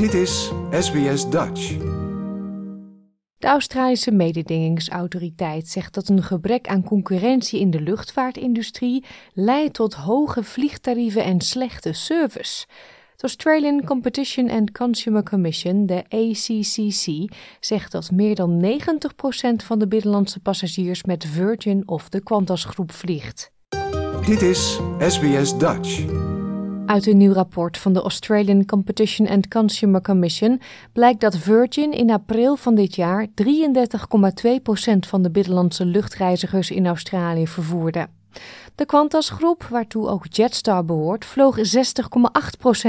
Dit is SBS Dutch. De Australische mededingingsautoriteit zegt dat een gebrek aan concurrentie in de luchtvaartindustrie leidt tot hoge vliegtarieven en slechte service. De Australian Competition and Consumer Commission, de ACCC, zegt dat meer dan 90% van de binnenlandse passagiers met Virgin of de Qantas groep vliegt. Dit is SBS Dutch. Uit een nieuw rapport van de Australian Competition and Consumer Commission blijkt dat Virgin in april van dit jaar 33,2% van de binnenlandse luchtreizigers in Australië vervoerde. De Qantas groep, waartoe ook Jetstar behoort, vloog 60,8%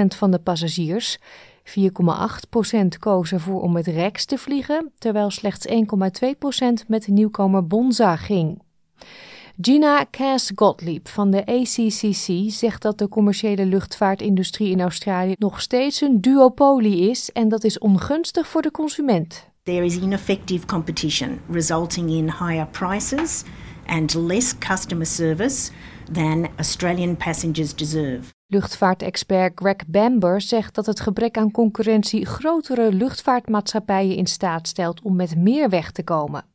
van de passagiers. 4,8% kozen ervoor om met Rex te vliegen, terwijl slechts 1,2% met nieuwkomer Bonza ging. Gina Cass Gottlieb van de ACCC zegt dat de commerciële luchtvaartindustrie in Australië nog steeds een duopolie is en dat is ongunstig voor de consument. There is ineffective competition resulting in higher prices and less customer service than Australian passengers deserve. Luchtvaartexpert Greg Bamber zegt dat het gebrek aan concurrentie grotere luchtvaartmaatschappijen in staat stelt om met meer weg te komen.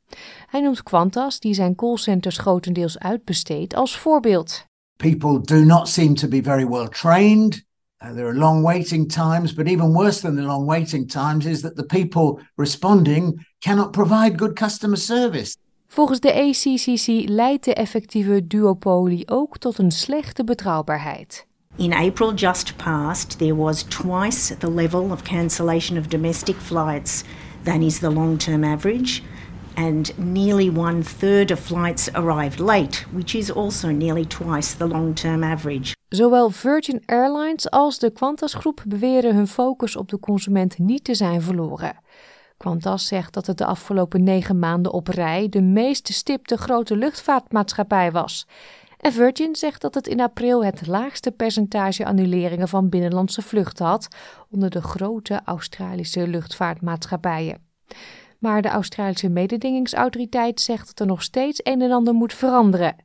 Hij noemt Qantas, die zijn callcenters grotendeels uitbesteedt, als voorbeeld. People do not seem to be very well trained. Uh, there are long waiting times, but even worse than the long waiting times is that the people responding cannot provide good customer service. Volgens de ACCC leidt de effectieve duopolie ook tot een slechte betrouwbaarheid. In April just past, there was twice the level of cancellation of domestic flights than is the long term average. And nearly one third of flights arrived late, which is also nearly twice the long term average. Zowel Virgin Airlines als de Qantas groep beweren hun focus op de consument niet te zijn verloren. Qantas zegt dat het de afgelopen negen maanden op rij de meest stipte grote luchtvaartmaatschappij was. Virgin zegt dat het in april het laagste percentage annuleringen van binnenlandse vluchten had onder de grote Australische luchtvaartmaatschappijen. Maar de Australische mededingingsautoriteit zegt dat er nog steeds een en ander moet veranderen.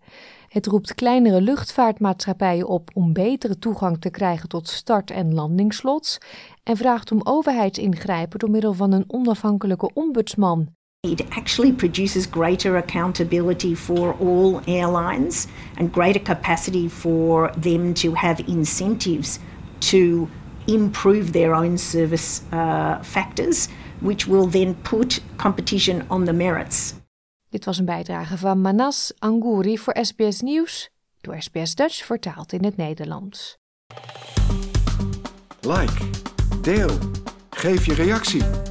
Het roept kleinere luchtvaartmaatschappijen op om betere toegang te krijgen tot start- en landingslots en vraagt om overheidsingrijpen door middel van een onafhankelijke ombudsman. It actually produces greater accountability for all airlines and greater capacity for them to have incentives to improve their own service uh, factors, which will then put competition on the merits. Dit was een bijdrage van Manas Angouri voor SBS Nieuws, door SBS Dutch vertaald in het Nederlands. Like, deel, geef je reactie.